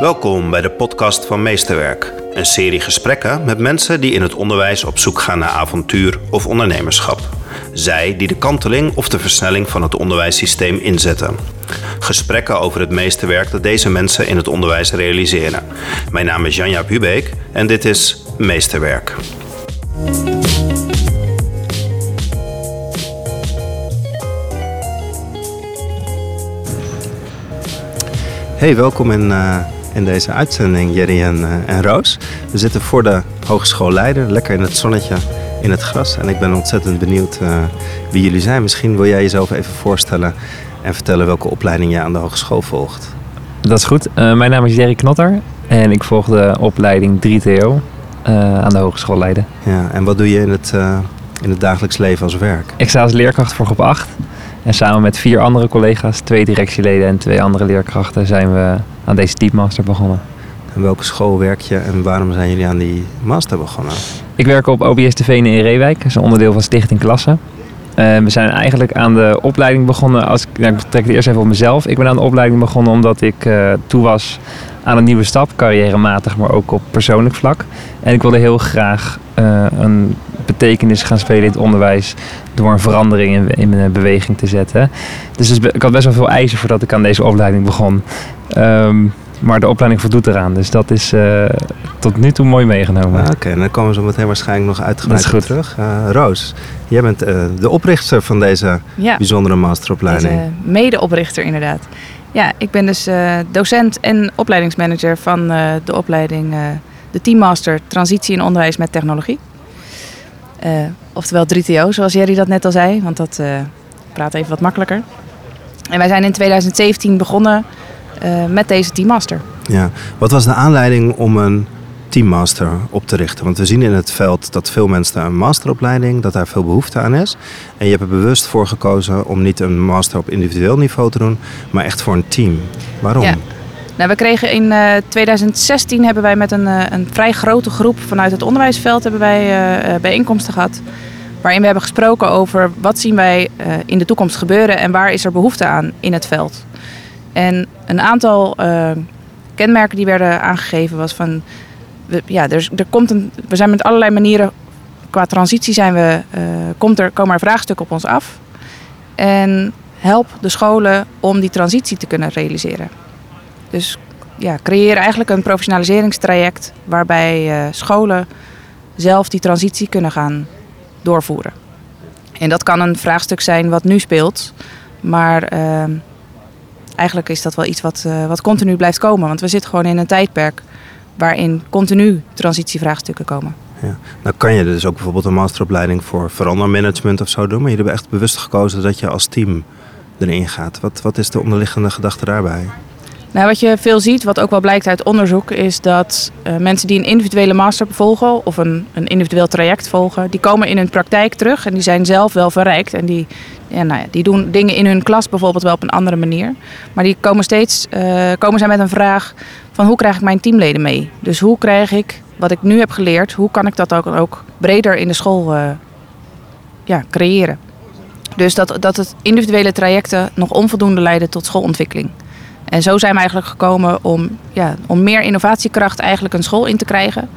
Welkom bij de podcast van Meesterwerk. Een serie gesprekken met mensen die in het onderwijs op zoek gaan naar avontuur of ondernemerschap. Zij die de kanteling of de versnelling van het onderwijssysteem inzetten. Gesprekken over het meesterwerk dat deze mensen in het onderwijs realiseren. Mijn naam is Janja Hubeek en dit is Meesterwerk. Hey, welkom in, in deze uitzending, Jerry en, uh, en Roos. We zitten voor de Hogeschool Leiden, lekker in het zonnetje, in het gras. En ik ben ontzettend benieuwd uh, wie jullie zijn. Misschien wil jij jezelf even voorstellen en vertellen welke opleiding je aan de hogeschool volgt. Dat is goed. mijn naam is Jerry Knotter en ik volg de opleiding 3TO aan de Hogeschool Leiden. Ja, en wat doe je in het, in het dagelijks leven als werk? Ik sta als leerkracht voor groep 8. En samen met vier andere collega's, twee directieleden en twee andere leerkrachten, zijn we aan deze Teammaster begonnen. En welke school werk je en waarom zijn jullie aan die master begonnen? Ik werk op OBS TV in Reewijk, dat is een onderdeel van Stichting Klasse. Uh, we zijn eigenlijk aan de opleiding begonnen, als, nou, ik trek het eerst even op mezelf. Ik ben aan de opleiding begonnen omdat ik uh, toe was aan een nieuwe stap, carrièrematig, maar ook op persoonlijk vlak. En ik wilde heel graag uh, een betekenis gaan spelen in het onderwijs door een verandering in, in mijn beweging te zetten. Dus, dus ik had best wel veel eisen voordat ik aan deze opleiding begon. Um, maar de opleiding voldoet eraan. Dus dat is uh, tot nu toe mooi meegenomen. Ah, Oké, en dan komen we zo meteen waarschijnlijk nog uitgebreid goed. terug. Uh, Roos, jij bent uh, de oprichter van deze ja, bijzondere masteropleiding. Deze medeoprichter inderdaad. Ja, ik ben dus docent en opleidingsmanager van de opleiding de Teammaster Transitie in Onderwijs met Technologie. oftewel 3TO, zoals Jerry dat net al zei, want dat praat even wat makkelijker. En wij zijn in 2017 begonnen uh, met deze Teammaster. Ja, wat was de aanleiding om een Teammaster op te richten? Want we zien in het veld dat veel mensen een masteropleiding, dat daar veel behoefte aan is. En je hebt er bewust voor gekozen om niet een master op individueel niveau te doen, maar echt voor een team. Waarom? Ja. Nou, we kregen in uh, 2016 hebben wij met een, uh, een vrij grote groep vanuit het onderwijsveld hebben wij, uh, bijeenkomsten gehad. Waarin we hebben gesproken over wat zien wij in de toekomst gebeuren en waar is er behoefte aan in het veld. En een aantal uh, kenmerken die werden aangegeven was van... We, ja, er, er komt een, we zijn met allerlei manieren... Qua transitie zijn we, uh, komt er, komen er vraagstukken op ons af. En help de scholen om die transitie te kunnen realiseren. Dus ja, creëer eigenlijk een professionaliseringstraject... waarbij uh, scholen zelf die transitie kunnen gaan doorvoeren. En dat kan een vraagstuk zijn wat nu speelt... Maar eigenlijk is dat wel iets wat, uh, wat continu blijft komen. Want we zitten gewoon in een tijdperk waarin continu transitievraagstukken komen. Ja. Nou kan je dus ook bijvoorbeeld een masteropleiding voor verandermanagement of zo doen. Maar jullie hebben echt bewust gekozen dat je als team erin gaat. Wat, wat is de onderliggende gedachte daarbij? Nou, wat je veel ziet, wat ook wel blijkt uit onderzoek, is dat uh, mensen die een individuele master volgen of een, een individueel traject volgen, die komen in hun praktijk terug en die zijn zelf wel verrijkt. En die, ja, nou ja, die doen dingen in hun klas bijvoorbeeld wel op een andere manier. Maar die komen steeds uh, komen zij met een vraag van hoe krijg ik mijn teamleden mee? Dus hoe krijg ik wat ik nu heb geleerd, hoe kan ik dat ook, ook breder in de school uh, ja, creëren? Dus dat, dat het individuele trajecten nog onvoldoende leiden tot schoolontwikkeling. En zo zijn we eigenlijk gekomen om, ja, om meer innovatiekracht eigenlijk een school in te krijgen.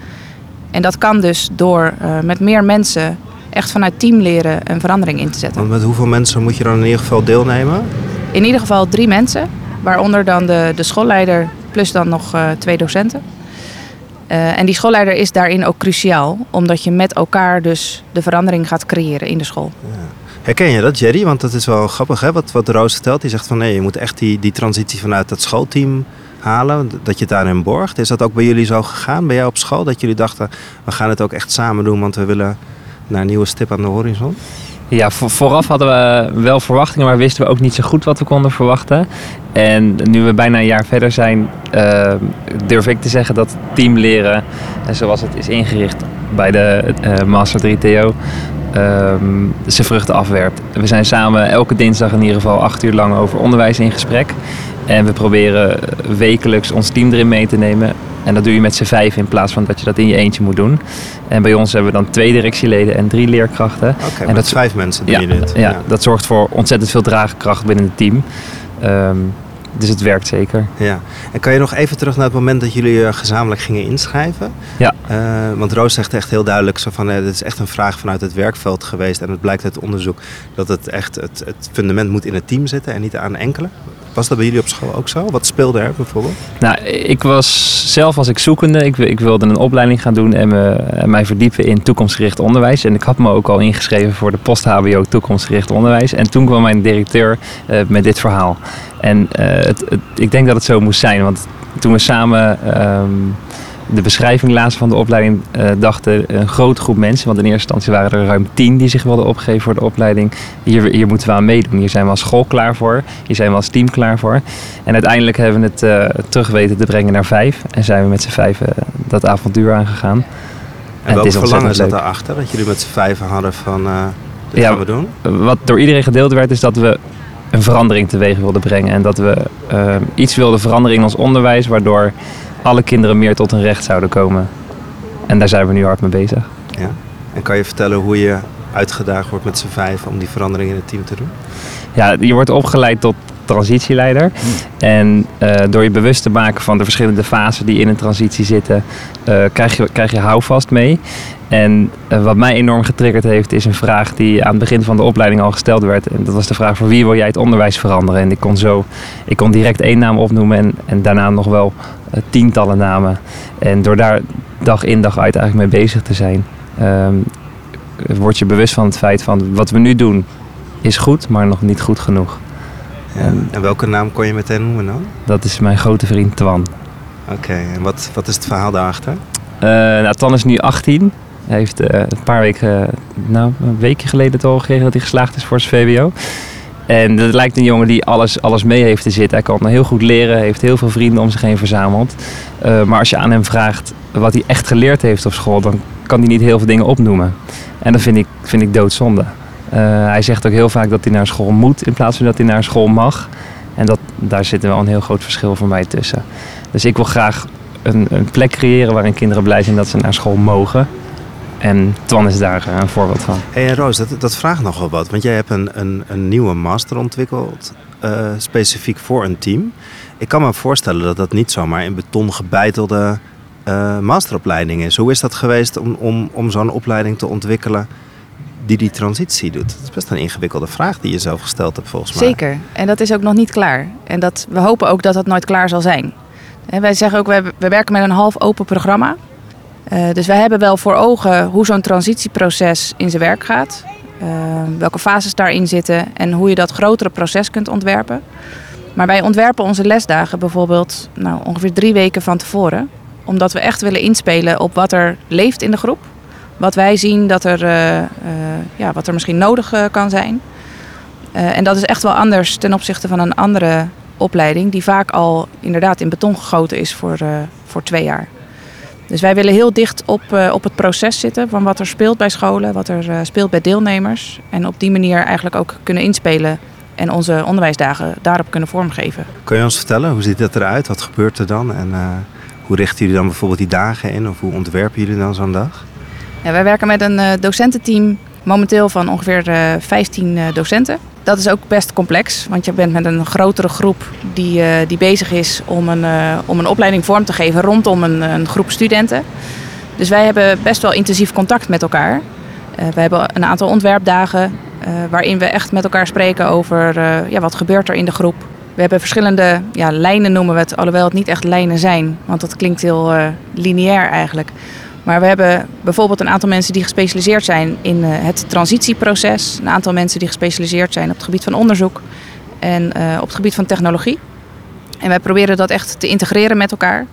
En dat kan dus door uh, met meer mensen echt vanuit team leren een verandering in te zetten. Want met hoeveel mensen moet je dan in ieder geval deelnemen? In ieder geval drie mensen, waaronder dan de, de schoolleider plus dan nog uh, twee docenten. Uh, en die schoolleider is daarin ook cruciaal, omdat je met elkaar dus de verandering gaat creëren in de school. Ja. Herken je dat, Jerry? Want dat is wel grappig, hè? Wat, wat Roos vertelt. Die zegt van nee, je moet echt die, die transitie vanuit het schoolteam halen. Dat je het daarin borgt. Is dat ook bij jullie zo gegaan? Bij jou op school? Dat jullie dachten, we gaan het ook echt samen doen, want we willen naar een nieuwe stip aan de horizon? Ja, vooraf hadden we wel verwachtingen, maar wisten we ook niet zo goed wat we konden verwachten. En nu we bijna een jaar verder zijn, uh, durf ik te zeggen dat teamleren, en zoals het is ingericht bij de uh, Master 3TO, um, zijn vruchten afwerpt. We zijn samen elke dinsdag in ieder geval acht uur lang over onderwijs in gesprek. En we proberen wekelijks ons team erin mee te nemen. En dat doe je met z'n vijf in plaats van dat je dat in je eentje moet doen. En bij ons hebben we dan twee directieleden en drie leerkrachten. Oké, okay, en dat vijf mensen doen ja, je dit. Ja, ja, dat zorgt voor ontzettend veel draagkracht binnen het team. Um, dus het werkt zeker. Ja. En kan je nog even terug naar het moment dat jullie uh, gezamenlijk gingen inschrijven? Ja. Uh, want Roos zegt echt heel duidelijk zo van, uh, dit is echt een vraag vanuit het werkveld geweest. En het blijkt uit onderzoek dat het echt het, het fundament moet in het team zitten en niet aan enkele. Was dat bij jullie op school ook zo? Wat speelde er bijvoorbeeld? Nou, ik was zelf als ik zoekende. Ik, ik wilde een opleiding gaan doen en, me, mij verdiepen in toekomstgericht onderwijs. En ik had me ook al ingeschreven voor de post-HBO toekomstgericht onderwijs. En toen kwam mijn directeur uh, met dit verhaal. En uh, het, ik denk dat het zo moest zijn. Want toen we samen um, de beschrijving lazen van de opleiding, uh, dachten een grote groep mensen, want in eerste instantie waren er ruim tien die zich wilden opgeven voor de opleiding. Hier, hier moeten we aan meedoen. Hier zijn we als school klaar voor. Hier zijn we als team klaar voor. En uiteindelijk hebben we het uh, terug weten te brengen naar vijf. En zijn we met z'n vijf dat avontuur aangegaan. En, en welk verlangen zat daarachter? Dat jullie met z'n vijven hadden van dit ja, gaan we doen? Wat door iedereen gedeeld werd is dat we een verandering teweeg wilden brengen. En dat we iets wilden veranderen in ons onderwijs, waardoor alle kinderen meer tot hun recht zouden komen. En daar zijn we nu hard mee bezig. Ja. En kan je vertellen hoe je uitgedaagd wordt met z'n vijf om die verandering in het team te doen? Ja, je wordt opgeleid tot transitieleider. En uh, door je bewust te maken van de verschillende fasen die in een transitie zitten, uh, krijg, je, krijg je houvast mee. En uh, wat mij enorm getriggerd heeft, is een vraag die aan het begin van de opleiding al gesteld werd. En dat was de vraag: voor wie wil jij het onderwijs veranderen? En ik kon zo, ik kon direct één naam opnoemen en, en daarna nog wel tientallen namen. En door daar dag in dag uit eigenlijk mee bezig te zijn, um, word je bewust van het feit van wat we nu doen is goed, maar nog niet goed genoeg. Ja. En, welke naam kon je meteen noemen dan? Dat is mijn grote vriend Twan. Oké, okay. en wat, wat is het verhaal daarachter? Uh, nou, Twan is nu 18. Hij heeft uh, een paar weken, nou, een weekje geleden toch al gekregen dat hij geslaagd is voor zijn VWO. En dat lijkt een jongen die alles, alles mee heeft te zitten. Hij kan heel goed leren, heeft heel veel vrienden om zich heen verzameld. Uh, maar als je aan hem vraagt wat hij echt geleerd heeft op school, dan kan hij niet heel veel dingen opnoemen. En dat vind ik, vind ik doodzonde. Uh, hij zegt ook heel vaak dat hij naar school moet in plaats van dat hij naar school mag. En dat, daar zit wel een heel groot verschil voor mij tussen. Dus ik wil graag een, een plek creëren waarin kinderen blij zijn dat ze naar school mogen. En Twan is daar een voorbeeld van. Hé hey, Roos, dat, dat vraagt nog wel wat. Want jij hebt een, een, een nieuwe master ontwikkeld, uh, specifiek voor een team. Ik kan me voorstellen dat dat niet zomaar in beton gebeitelde uh, masteropleiding is. Hoe is dat geweest om, om, om zo'n opleiding te ontwikkelen die die transitie doet? Dat is best een ingewikkelde vraag die je zelf gesteld hebt volgens mij. Zeker, en dat is ook nog niet klaar. En dat, we hopen ook dat dat nooit klaar zal zijn. En wij zeggen ook, we, we werken met een half open programma. Uh, dus wij hebben wel voor ogen hoe zo'n transitieproces in zijn werk gaat. Uh, welke fases daarin zitten en hoe je dat grotere proces kunt ontwerpen. Maar wij ontwerpen onze lesdagen bijvoorbeeld nou, ongeveer drie weken van tevoren. Omdat we echt willen inspelen op wat er leeft in de groep. Wat wij zien dat er, uh, ja, wat er misschien nodig kan zijn. en dat is echt wel anders ten opzichte van een andere opleiding. Die vaak al inderdaad in beton gegoten is voor, voor twee jaar. Dus wij willen heel dicht op, uh, op het proces zitten van wat er speelt bij scholen, wat er uh, speelt bij deelnemers. En op die manier eigenlijk ook kunnen inspelen en onze onderwijsdagen daarop kunnen vormgeven. Kun je ons vertellen, hoe ziet dat eruit? Wat gebeurt er dan? En uh, hoe richten jullie dan bijvoorbeeld die dagen in? Of hoe ontwerpen jullie dan zo'n dag? Ja, wij werken met een docententeam momenteel van ongeveer 15 docenten. Dat is ook best complex, want je bent met een grotere groep die, uh, die bezig is om een, om een opleiding vorm te geven rondom een, een groep studenten. Dus wij hebben best wel intensief contact met elkaar. We hebben een aantal ontwerpdagen waarin we echt met elkaar spreken over ja, wat gebeurt er in de groep. We hebben verschillende ja, lijnen noemen we het, alhoewel het niet echt lijnen zijn, want dat klinkt heel lineair eigenlijk. Maar we hebben bijvoorbeeld een aantal mensen die gespecialiseerd zijn in uh, het transitieproces. Een aantal mensen die gespecialiseerd zijn op het gebied van onderzoek en uh, op het gebied van technologie. En wij proberen dat echt te integreren met elkaar.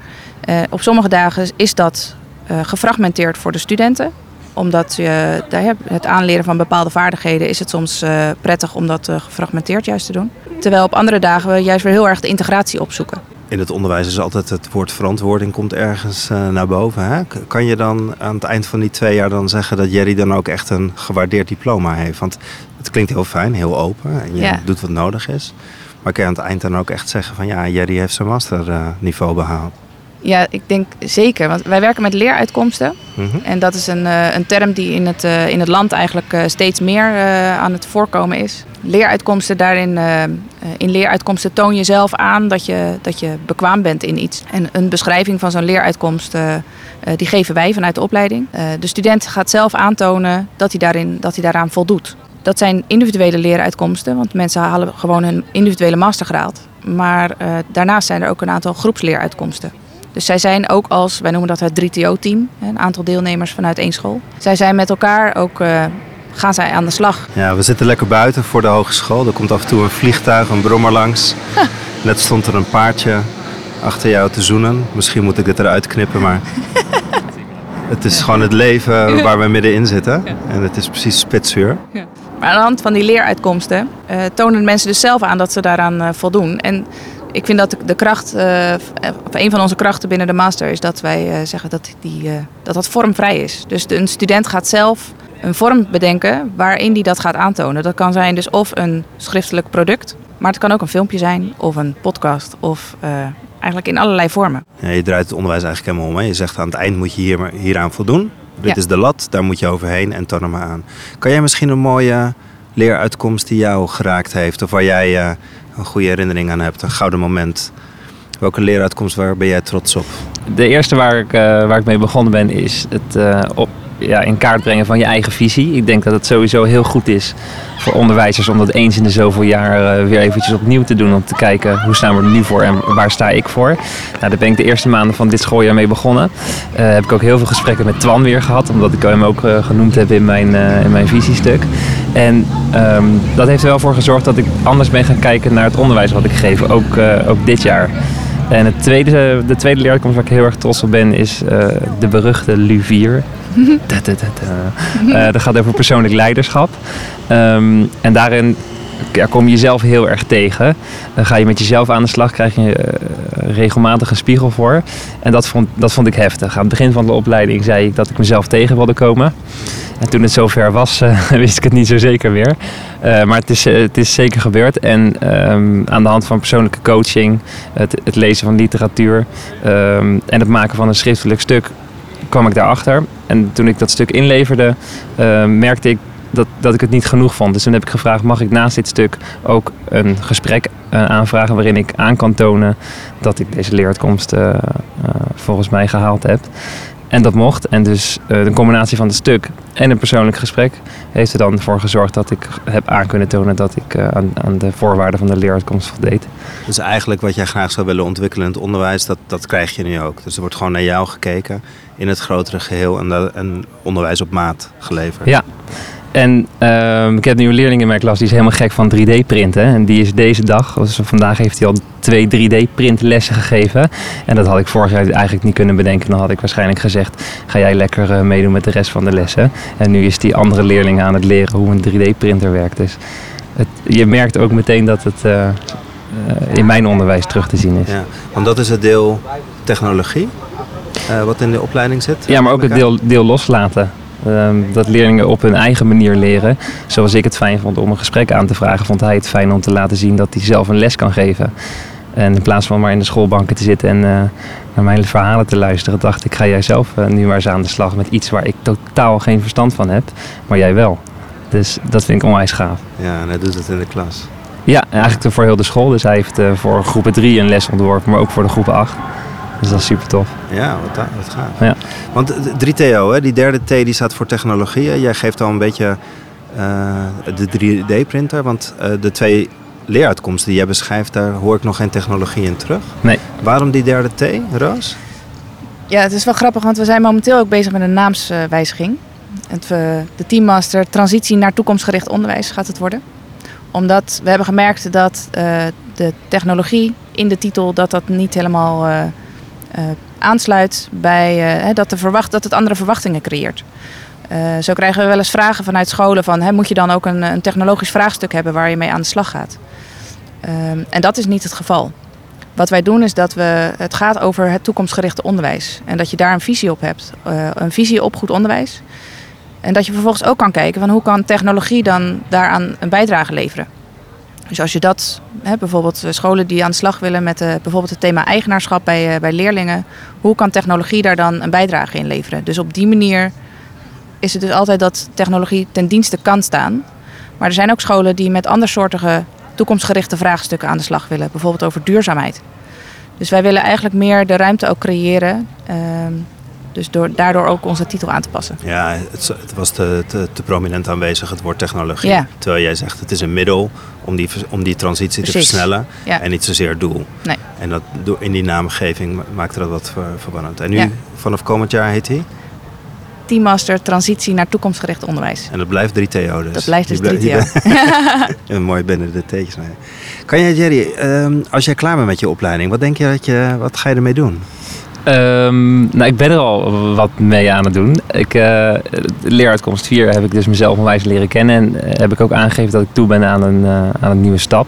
Uh, op sommige dagen is dat gefragmenteerd voor de studenten omdat je het aanleren van bepaalde vaardigheden is het soms prettig om dat gefragmenteerd juist te doen. Terwijl op andere dagen we juist weer heel erg de integratie opzoeken in het onderwijs is altijd het woord verantwoording komt ergens uh, naar boven. Hè? Kan je dan aan het eind van die twee jaar dan zeggen dat Jerry dan ook echt een gewaardeerd diploma heeft? Want het klinkt heel fijn, heel open en je ja. doet wat nodig is. Maar kan je aan het eind dan ook echt zeggen van ja, Jerry heeft zijn masterniveau behaald? Ja, ik denk zeker. Want wij werken met leeruitkomsten. Mhm. En dat is een, eh, een term die in het, eh, in het land eigenlijk eh, steeds meer aan het voorkomen is. Leeruitkomsten, daarin in leeruitkomsten toon je zelf aan dat je, dat je bekwaam bent in iets. En een beschrijving van zo'n leeruitkomst, die geven wij vanuit de opleiding. De student gaat zelf aantonen dat hij, daarin, dat hij daaraan voldoet. Dat zijn individuele leeruitkomsten, want mensen halen gewoon hun individuele mastergraad. Maar daarnaast zijn er ook een aantal groepsleeruitkomsten. Dus zij zijn ook als, wij noemen dat het 3TO-team, een aantal deelnemers vanuit één school. Zij zijn met elkaar ook, eh, gaan zij aan de slag. Ja, we zitten lekker buiten voor de hogeschool. Er komt af en toe een vliegtuig, een brommer langs. Net stond er een paardje achter jou te zoenen. Misschien moet ik dit eruit knippen, maar... Het is gewoon het leven waar we middenin zitten. En het is precies spitsuur. Maar aan de hand van die leeruitkomsten eh, tonen mensen dus zelf aan dat ze daaraan eh, voldoen. En ik vind dat de, kracht, eh, of een van onze krachten binnen de master is dat wij eh, zeggen dat, die, eh, dat dat vormvrij is. Dus de, een student gaat zelf een vorm bedenken waarin die dat gaat aantonen. Dat kan zijn dus of een schriftelijk product, maar het kan ook een filmpje zijn of een podcast of eigenlijk in allerlei vormen. Ja, je draait het onderwijs eigenlijk helemaal om. Hè? Je zegt aan het eind moet je hier, hieraan voldoen. Dit Ja. is de lat, daar moet je overheen en toon hem maar aan. Kan jij misschien een mooie leeruitkomst die jou geraakt heeft... of waar jij eh, een goede herinnering aan hebt, een gouden moment... Welke leeruitkomst, waar ben jij trots op? De eerste waar ik, eh, waar ik mee begonnen ben is het eh, op, ja, in kaart brengen van je eigen visie. Ik denk dat het sowieso heel goed is voor onderwijzers om dat eens in de zoveel jaar weer eventjes opnieuw te doen. Om te kijken hoe staan we er nu voor en waar sta ik voor. Nou, daar ben ik de eerste maanden van dit schooljaar mee begonnen. Heb ik ook heel veel gesprekken met Twan weer gehad. Omdat ik hem ook genoemd heb in mijn, in mijn visiestuk. En ehm, dat heeft er wel voor gezorgd dat ik anders ben gaan kijken naar het onderwijs wat ik geef. Ook, eh, ook dit jaar. En het tweede, de tweede leerkomst waar ik heel erg trots op ben is eh, de beruchte Luvier. Eh, dat gaat over persoonlijk leiderschap. Ehm, en daarin ja, kom je jezelf heel erg tegen. Dan ga je met jezelf aan de slag, krijg je eh, regelmatig een spiegel voor. En dat vond, dat vond ik heftig. Aan het begin van de opleiding zei ik dat ik mezelf tegen wilde komen. En toen het zover was, eh, wist ik het niet zo zeker meer. Eh, maar het is, het is zeker gebeurd. En ehm, aan de hand van persoonlijke coaching, het, het lezen van literatuur ehm, en het maken van een schriftelijk stuk kwam ik daarachter. En toen ik dat stuk inleverde, merkte ik dat, dat ik het niet genoeg vond. Dus toen heb ik gevraagd, mag ik naast dit stuk ook een gesprek eh, aanvragen waarin ik aan kan tonen dat ik deze leeruitkomst eh, eh, volgens mij gehaald heb. En dat mocht. En dus de combinatie van het stuk en een persoonlijk gesprek heeft er dan voor gezorgd dat ik heb aan kunnen tonen dat ik aan, aan de voorwaarden van de leeruitkomst voldeed. Dus eigenlijk wat jij graag zou willen ontwikkelen in het onderwijs, dat, dat krijg je nu ook. Dus er wordt gewoon naar jou gekeken in het grotere geheel en, dat, en onderwijs op maat geleverd. Ja. En ehm, ik heb nu een leerling in mijn klas die is helemaal gek van 3D-printen. En die is deze dag, dus vandaag heeft hij al twee 3D-printlessen gegeven. En dat had ik vorig jaar eigenlijk niet kunnen bedenken. Dan had ik waarschijnlijk gezegd, ga jij lekker eh, meedoen met de rest van de lessen. En nu is die andere leerling aan het leren hoe een 3D-printer werkt. Dus het, je merkt ook meteen dat het eh, eh, in mijn onderwijs terug te zien is. Ja, want dat is het deel technologie, wat in de opleiding zit. Ja, maar ook het deel, deel loslaten. Ehm, dat leerlingen op hun eigen manier leren. Zoals ik het fijn vond om een gesprek aan te vragen, vond hij het fijn om te laten zien dat hij zelf een les kan geven. En in plaats van maar in de schoolbanken te zitten en eh, naar mijn verhalen te luisteren, dacht ik, ga jij zelf eh, nu maar eens aan de slag met iets waar ik totaal geen verstand van heb, maar jij wel. Dus dat vind ik onwijs gaaf. Ja, en hij doet het in de klas. Ja, eigenlijk voor heel de school. Dus hij heeft eh, voor groepen 3 een les ontworpen, maar ook voor de groepen 8. Dus dat is super tof. Ja, wat, wat gaaf. Ja. Want de 3TO, hè, die derde T die staat voor technologie. hè. Jij geeft al een beetje eh, de 3D-printer. Want eh, de twee leeruitkomsten die jij beschrijft, daar hoor ik nog geen technologie in terug. Nee. Waarom die derde T, Roos? Ja, het is wel grappig, want we zijn momenteel ook bezig met een naamswijziging. Het, eh, de teammaster transitie naar toekomstgericht onderwijs gaat het worden. Omdat we hebben gemerkt dat eh, de technologie in de titel dat dat niet helemaal aansluit bij eh, dat, de verwacht, dat het andere verwachtingen creëert. Eh, zo krijgen we wel eens vragen vanuit scholen van hè, moet je dan ook een, een technologisch vraagstuk hebben waar je mee aan de slag gaat. Ehm, en dat is niet het geval. Wat wij doen is dat we, het gaat over het toekomstgerichte onderwijs. En dat je daar een visie op hebt. eh, een visie op goed onderwijs. En dat je vervolgens ook kan kijken van hoe kan technologie dan daaraan een bijdrage leveren. Dus als je dat, hè, bijvoorbeeld eh, scholen die aan de slag willen met uh, bijvoorbeeld het thema eigenaarschap bij, uh, bij leerlingen, hoe kan technologie daar dan een bijdrage in leveren? Dus op die manier is het dus altijd dat technologie ten dienste kan staan. Maar er zijn ook scholen die met andersoortige toekomstgerichte vraagstukken aan de slag willen, bijvoorbeeld over duurzaamheid. Dus wij willen eigenlijk meer de ruimte ook creëren. Ehm, dus door, daardoor ook onze titel aan te passen. Ja, het, het was te, te, te, prominent aanwezig, het woord technologie. Ja. Terwijl jij zegt het is een middel om die, om die transitie te versnellen ja. en niet zozeer het doel. Nee. En dat, in die naamgeving maakte dat wat verbannend. En nu, ja. vanaf komend jaar heet hij? Teammaster Transitie naar Toekomstgericht Onderwijs. En dat blijft 3TO dus? Dat blijft dus 3TO. een mooi binnen de tekens. Kan jij, Jerry, um, als jij klaar bent met je opleiding, wat denk je dat je, wat ga je ermee doen? Um, nou, ik ben er al wat mee aan het doen. Ik, uh, leeruitkomst 4 heb ik dus mezelf onwijs leren kennen. En uh, heb ik ook aangegeven dat ik toe ben aan een, uh, aan een nieuwe stap.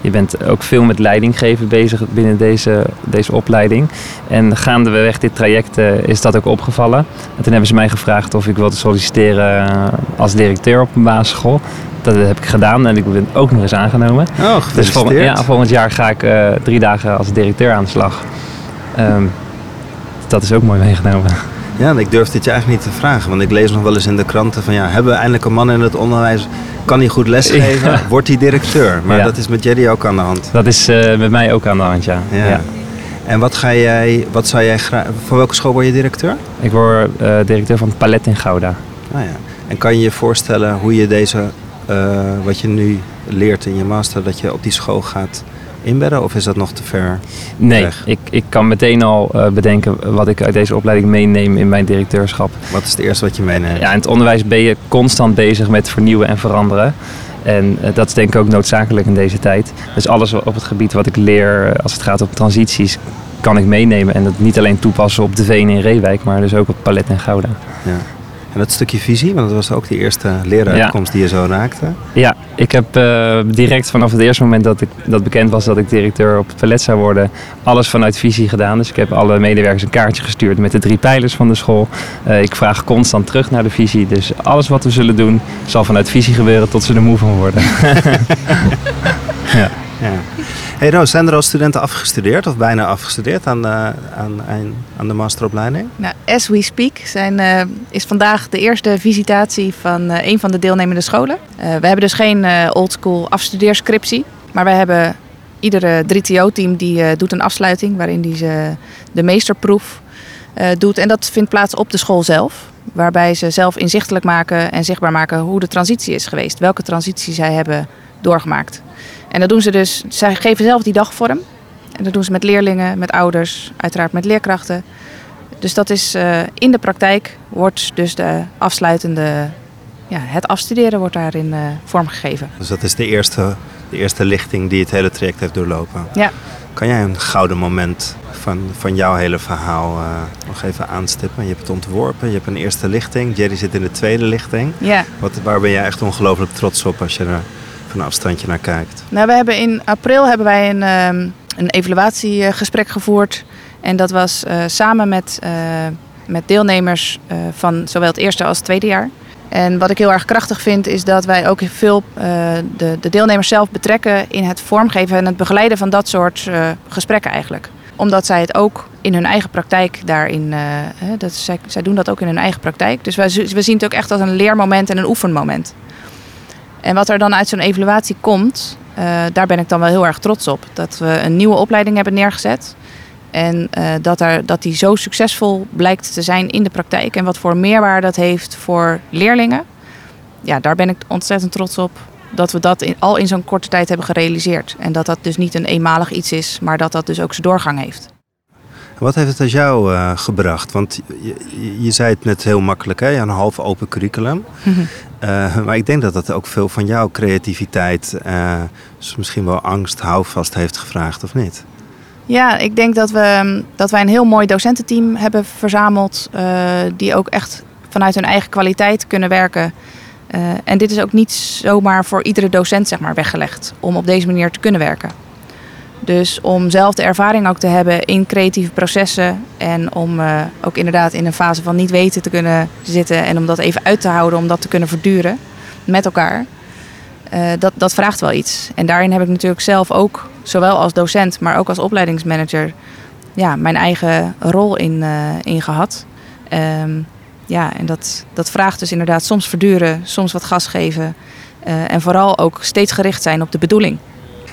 Je bent ook veel met leidinggeven bezig binnen deze, deze opleiding. En gaandeweg dit traject is dat ook opgevallen. En toen hebben ze mij gevraagd of ik wilde solliciteren als directeur op een basisschool. Dat heb ik gedaan en ik ben ook nog eens aangenomen. Oh, dus volgend, ja, volgend jaar ga ik drie dagen als directeur aan de slag. Um, dat is ook mooi meegenomen. Ja, ik durf dit je eigenlijk niet te vragen. Want ik lees nog wel eens in de kranten van ja, hebben we eindelijk een man in het onderwijs? Kan hij goed lesgeven? Ja. Wordt hij directeur? Maar dat is met Jerry ook aan de hand. Dat is uh, met mij ook aan de hand, ja. ja. En wat ga jij, wat zou jij graag, voor welke school word je directeur? Ik word uh, directeur van het Palet in Gouda. Ah, ja. En kan je je voorstellen hoe je deze, uh, wat je nu leert in je master, dat je op die school gaat inbedden of is dat nog te ver? Nee, weg? Ik, ik kan meteen al uh, bedenken wat ik uit deze opleiding meeneem in mijn directeurschap. Wat is het eerste wat je meeneemt? Ja, in het onderwijs ben je constant bezig met vernieuwen en veranderen. En uh, dat is denk ik ook noodzakelijk in deze tijd. Dus alles op het gebied wat ik leer als het gaat om transities kan ik meenemen. En dat niet alleen toepassen op de Veen in Reewijk, maar dus ook op Palet en Gouda. Ja. En dat stukje visie, want dat was ook de eerste leeruitkomst ja. die je zo raakte. Ja, ik heb uh, direct vanaf het eerste moment dat, ik, dat bekend was dat ik directeur op het palet zou worden, alles vanuit visie gedaan. Dus ik heb alle medewerkers een kaartje gestuurd met de drie pijlers van de school. Uh, ik vraag constant terug naar de visie. Dus alles wat we zullen doen zal vanuit visie gebeuren tot ze er moe van worden. ja. Ja. Hey Roos, zijn er al studenten afgestudeerd of bijna afgestudeerd aan de, aan, aan de masteropleiding? Nou, as we speak zijn, uh, is vandaag de eerste visitatie van uh, een van de deelnemende scholen. We hebben dus geen oldschool afstudeerscriptie, maar wij hebben iedere 3TO-team die doet een afsluiting waarin die ze de meesterproef doet. En dat vindt plaats op de school zelf. Waarbij ze zelf inzichtelijk maken en zichtbaar maken hoe de transitie is geweest. Welke transitie zij hebben doorgemaakt. En dat doen ze dus, zij geven zelf die dag vorm. En dat doen ze met leerlingen, met ouders, uiteraard met leerkrachten. Dus dat is uh, in de praktijk wordt dus de afsluitende, ja, het afstuderen wordt daarin uh, vormgegeven. Dus dat is de eerste, de eerste lichting die het hele traject heeft doorlopen. Ja. Kan jij een gouden moment van, van jouw hele verhaal uh, nog even aanstippen? Je hebt het ontworpen, je hebt een eerste lichting. Jerry zit in de tweede lichting. Ja. Wat, waar ben jij echt ongelooflijk trots op als je er van een afstandje naar kijkt? Nou, we hebben in april hebben wij een, um, een evaluatiegesprek gevoerd. En dat was uh, samen met, uh, met deelnemers van zowel het eerste als het tweede jaar. En wat ik heel erg krachtig vind, is dat wij ook veel de, de, deelnemers zelf betrekken in het vormgeven en het begeleiden van dat soort gesprekken eigenlijk. Omdat zij het ook in hun eigen praktijk daarin, dat, zij, zij doen dat ook in hun eigen praktijk. Dus wij, we zien het ook echt als een leermoment en een oefenmoment. En wat er dan uit zo'n evaluatie komt, daar ben ik dan wel heel erg trots op. Dat we een nieuwe opleiding hebben neergezet. En uh, dat, er, dat die zo succesvol blijkt te zijn in de praktijk. En wat voor meerwaarde dat heeft voor leerlingen. Ja, daar ben ik ontzettend trots op. Dat we dat in, al in zo'n korte tijd hebben gerealiseerd. En dat dat dus niet een eenmalig iets is, maar dat dat dus ook zijn doorgang heeft. Wat heeft het als jou uh, gebracht? Want je, je, zei het net heel makkelijk, hè? een half open curriculum. uh, maar ik denk dat dat ook veel van jouw creativiteit, uh, dus misschien wel angst, houvast heeft gevraagd, of niet? Ja, ik denk dat, we, dat wij een heel mooi docententeam hebben verzameld. die ook echt vanuit hun eigen kwaliteit kunnen werken. en dit is ook niet zomaar voor iedere docent zeg maar, weggelegd om op deze manier te kunnen werken. Dus om zelf de ervaring ook te hebben in creatieve processen en om uh, ook inderdaad in een fase van niet weten te kunnen zitten en om dat even uit te houden, om dat te kunnen verduren met elkaar. eh, dat, dat vraagt wel iets. En daarin heb ik natuurlijk zelf ook, zowel als docent, maar ook als opleidingsmanager, ja, mijn eigen rol in, uh, in gehad. Um, ja, en dat, dat vraagt dus inderdaad soms verduren, soms wat gas geven. Uh, en vooral ook steeds gericht zijn op de bedoeling.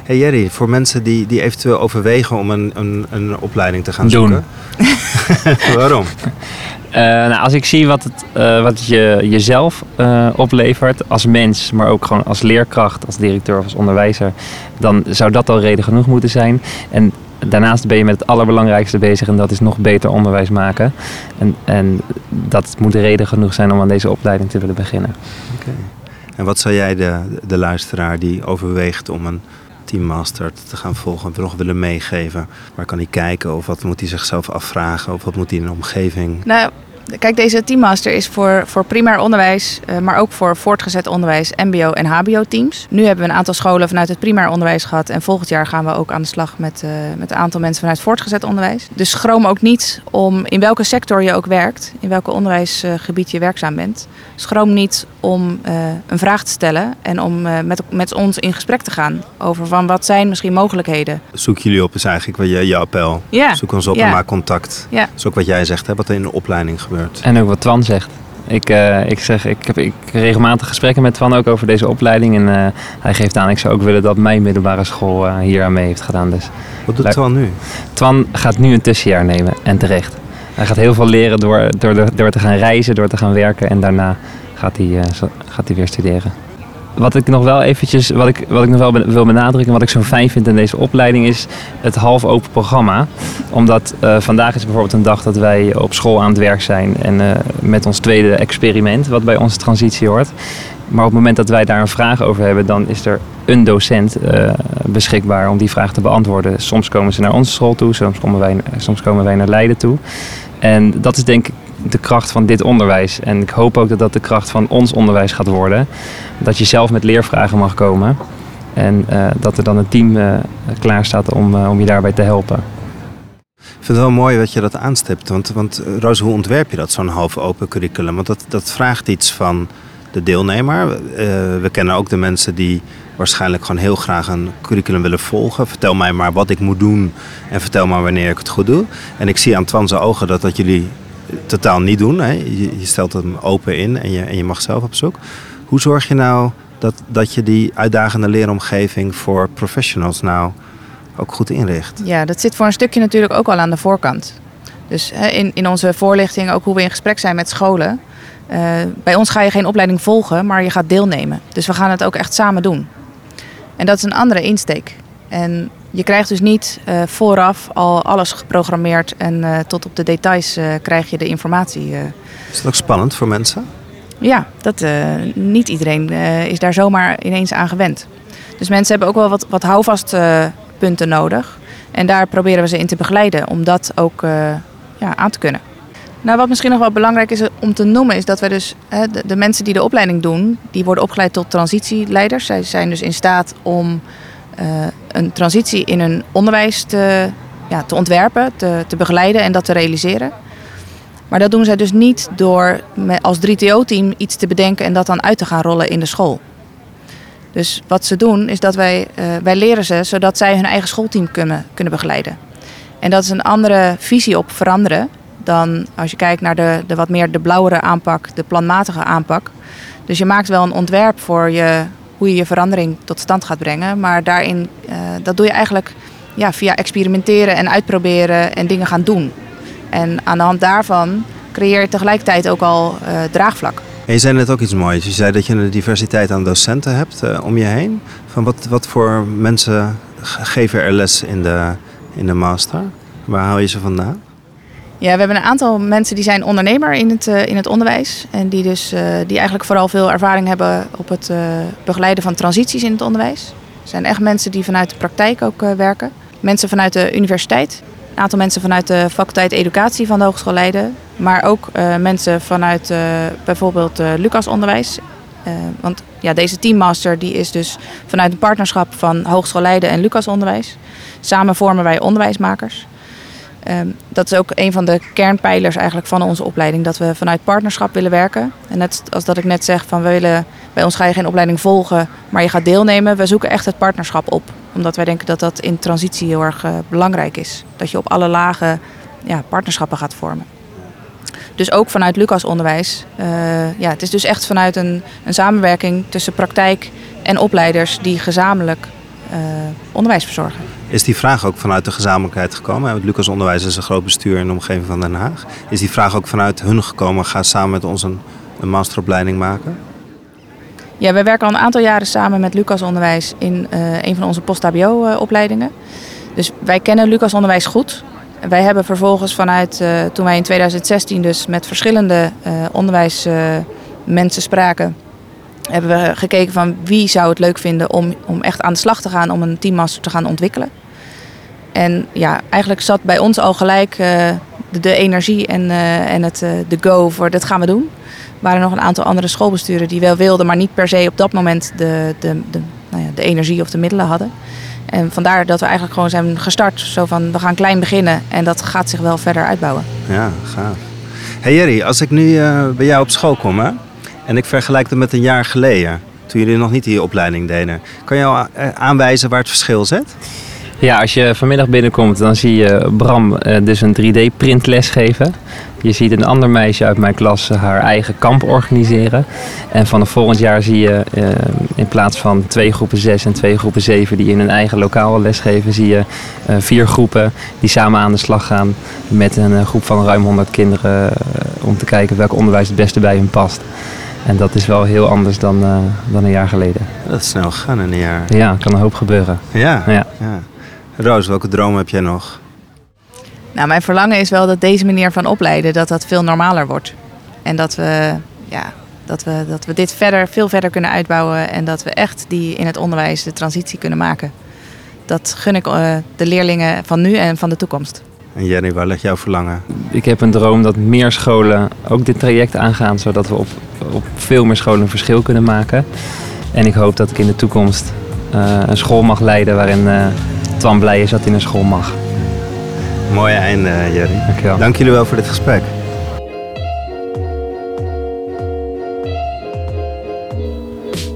Hey Jerry, voor mensen die, die eventueel overwegen om een, een, een opleiding te gaan Doen. zoeken. Waarom? Uh, nou, als ik zie wat het, uh, wat het je jezelf uh, oplevert als mens, maar ook gewoon als leerkracht, als directeur of als onderwijzer, dan zou dat al reden genoeg moeten zijn. En daarnaast ben je met het allerbelangrijkste bezig en dat is nog beter onderwijs maken. En, en dat moet reden genoeg zijn om aan deze opleiding te willen beginnen. Okay. En wat zou jij de, de luisteraar die overweegt om een teammaster te gaan volgen, nog willen meegeven? Waar kan hij kijken of wat moet hij zichzelf afvragen of wat moet hij in de omgeving? Nou, Kijk, deze teammaster is voor, voor primair onderwijs, uh, maar ook voor voortgezet onderwijs, MBO en HBO-teams. Nu hebben we een aantal scholen vanuit het primair onderwijs gehad. En volgend jaar gaan we ook aan de slag met, uh, met een aantal mensen vanuit voortgezet onderwijs. Dus schroom ook niet om in welke sector je ook werkt, in welke onderwijsgebied je werkzaam bent. Schroom niet om uh, een vraag te stellen en om met, met ons in gesprek te gaan over van wat zijn misschien mogelijkheden. Zoek jullie op is eigenlijk wat je, je appel. Ja. Zoek ons op ja. en maak contact. Ja. Dat is ook wat jij zegt, hè, wat er in de opleiding gebeurt. En ook wat Twan zegt. Ik, uh, ik, zeg, ik heb ik, regelmatig gesprekken met Twan ook over deze opleiding. En uh, hij geeft aan, ik zou ook willen dat mijn middelbare school uh, hier aan mee heeft gedaan. Dus, Wat doet Twan nu? Twan gaat nu een tussenjaar nemen en terecht. Hij gaat heel veel leren door, door, door te gaan reizen, door te gaan werken. En daarna gaat hij, gaat hij weer studeren wat ik nog wel eventjes, wat ik, wat ik nog wel wil benadrukken, wat ik zo fijn vind in deze opleiding, is het half open programma. Omdat uh, vandaag is bijvoorbeeld een dag dat wij op school aan het werk zijn en uh, met ons tweede experiment, wat bij onze transitie hoort. Maar op het moment dat wij daar een vraag over hebben, dan is er een docent uh, beschikbaar om die vraag te beantwoorden. Soms komen ze naar onze school toe, soms komen wij, soms komen wij naar Leiden toe. En dat is denk ik de kracht van dit onderwijs. En ik hoop ook dat dat de kracht van ons onderwijs gaat worden. Dat je zelf met leervragen mag komen. En uh, dat er dan een team uh, klaar staat om, uh, om je daarbij te helpen. Ik vind het wel mooi dat je dat aanstipt. Want, want Roos, hoe ontwerp je dat, zo'n half open curriculum? Want dat, dat vraagt iets van de deelnemer. we kennen ook de mensen die waarschijnlijk gewoon heel graag een curriculum willen volgen. Vertel mij maar wat ik moet doen en vertel maar wanneer ik het goed doe. En ik zie aan Twan zijn ogen dat dat jullie totaal niet doen. Hè? Je, stelt hem open in en je, en je mag zelf op zoek. Hoe zorg je nou dat, dat je die uitdagende leeromgeving voor professionals nou ook goed inricht? Ja, dat zit voor een stukje natuurlijk ook al aan de voorkant. Dus hè, in, in onze voorlichting, ook hoe we in gesprek zijn met scholen. Uh, bij ons ga je geen opleiding volgen, maar je gaat deelnemen. Dus we gaan het ook echt samen doen. En dat is een andere insteek. En je krijgt dus niet uh, vooraf al alles geprogrammeerd en uh, tot op de details uh, krijg je de informatie. Is dat ook spannend voor mensen? Ja, dat, niet iedereen is daar zomaar ineens aan gewend. Dus mensen hebben ook wel wat, wat houvastpunten nodig. En daar proberen we ze in te begeleiden om dat ook ja, aan te kunnen. Nou, wat misschien nog wel belangrijk is om te noemen, is dat we dus de, de mensen die de opleiding doen, die worden opgeleid tot transitieleiders. Zij zijn dus in staat om een transitie in hun onderwijs te, ja, te ontwerpen, te, te begeleiden en dat te realiseren. Maar dat doen zij dus niet door als 3TO-team iets te bedenken en dat dan uit te gaan rollen in de school. Dus wat ze doen is dat wij, uh, wij leren ze zodat zij hun eigen schoolteam kunnen, kunnen begeleiden. En dat is een andere visie op veranderen dan als je kijkt naar de, de wat meer de blauwere aanpak, de planmatige aanpak. Dus je maakt wel een ontwerp voor je, hoe je je verandering tot stand gaat brengen. Maar daarin, uh, dat doe je eigenlijk ja, via experimenteren en uitproberen en dingen gaan doen. En aan de hand daarvan creëer je tegelijkertijd ook al uh, draagvlak. En je zei net ook iets moois. Je zei dat je een diversiteit aan docenten hebt uh, om je heen. Van wat, wat voor mensen geven er les in de, in de master? Waar haal je ze vandaan? Ja, we hebben een aantal mensen die zijn ondernemer in het, uh, in het onderwijs. En die, dus, uh, die eigenlijk vooral veel ervaring hebben op het uh, begeleiden van transities in het onderwijs. Er zijn echt mensen die vanuit de praktijk ook werken. Mensen vanuit de universiteit. Een aantal mensen vanuit de faculteit educatie van de Hogeschool Leiden. Maar ook mensen vanuit bijvoorbeeld Lucas Onderwijs. want ja, deze teammaster die is dus vanuit een partnerschap van Hogeschool Leiden en Lucas Onderwijs. Samen vormen wij onderwijsmakers. Ehm, dat is ook een van de kernpijlers eigenlijk van onze opleiding. Dat we vanuit partnerschap willen werken. En net als dat ik net zeg van we willen, bij ons ga je geen opleiding volgen, maar je gaat deelnemen. We zoeken echt het partnerschap op. Omdat wij denken dat dat in transitie heel erg uh, belangrijk is. Dat je op alle lagen ja, partnerschappen gaat vormen. Dus ook vanuit Lucas Onderwijs. Uh, ja, het is dus echt vanuit een, een samenwerking tussen praktijk en opleiders die gezamenlijk uh, onderwijs verzorgen. Is die vraag ook vanuit de gezamenlijkheid gekomen? Het Lucas Onderwijs is een groot bestuur in de omgeving van Den Haag. Is die vraag ook vanuit hun gekomen? Ga samen met ons een, masteropleiding maken? Ja, wij werken al een aantal jaren samen met Lucas Onderwijs in uh, een van onze post-HBO-opleidingen. Dus wij kennen Lucas Onderwijs goed. Wij hebben vervolgens vanuit uh, toen wij in 2016 dus met verschillende uh, onderwijsmensen spraken, hebben we gekeken van wie zou het leuk vinden om, om echt aan de slag te gaan om een teammaster te gaan ontwikkelen. En ja, eigenlijk zat bij ons al gelijk uh, de, de, energie en, uh, en het, uh, de go voor dat gaan we doen. Er waren nog een aantal andere schoolbesturen die wel wilden, maar niet per se op dat moment de, de, de, nou ja, de energie of de middelen hadden. En vandaar dat we eigenlijk gewoon zijn gestart. Zo van, we gaan klein beginnen en dat gaat zich wel verder uitbouwen. Ja, gaaf. Hey Jerry, als ik nu bij jou op school kom, hè? En ik vergelijk het met een jaar geleden, toen jullie nog niet die opleiding deden. Kan je al aanwijzen waar het verschil zit? Ja, als je vanmiddag binnenkomt, dan zie je Bram dus een 3D-printles geven. Je ziet een ander meisje uit mijn klas haar eigen kamp organiseren. En vanaf volgend jaar zie je in plaats van twee groepen 6 en twee groepen 7 die in hun eigen lokaal lesgeven, zie je vier groepen die samen aan de slag gaan met een groep van ruim 100 kinderen om te kijken welk onderwijs het beste bij hun past. En dat is wel heel anders dan, dan een jaar geleden. Dat is snel gegaan in een jaar. Ja, kan een hoop gebeuren. Ja, ja. ja. Roos, welke droom heb jij nog? Nou, mijn verlangen is wel dat deze manier van opleiden, dat dat veel normaler wordt. En dat we, ja, dat we, dat we dit verder, veel verder kunnen uitbouwen en dat we echt die in het onderwijs de transitie kunnen maken. Dat gun ik uh, de leerlingen van nu en van de toekomst. En Jenny, waar ligt jouw verlangen? Ik heb een droom dat meer scholen ook dit traject aangaan, zodat we op, op veel meer scholen een verschil kunnen maken. En ik hoop dat ik in de toekomst uh, een school mag leiden waarin uh, Twan blij is dat hij in een school mag. Mooie einde, Jerry. Dankjewel. Dank jullie wel voor dit gesprek.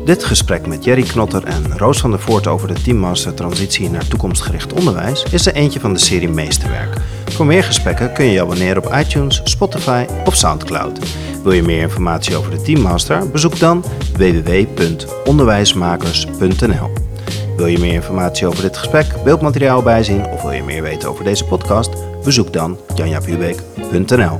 Dit gesprek met Jerry Knotter en Roos van der Voort over de Teammaster Transitie naar Toekomstgericht Onderwijs is er eentje van de serie Meesterwerk. Voor meer gesprekken kun je je abonneren op iTunes, Spotify of Soundcloud. Wil je meer informatie over de Teammaster? Bezoek dan www.onderwijsmakers.nl. Wil je meer informatie over dit gesprek, beeldmateriaal bijzien of wil je meer weten over deze podcast? Bezoek dan janjapubeek.nl.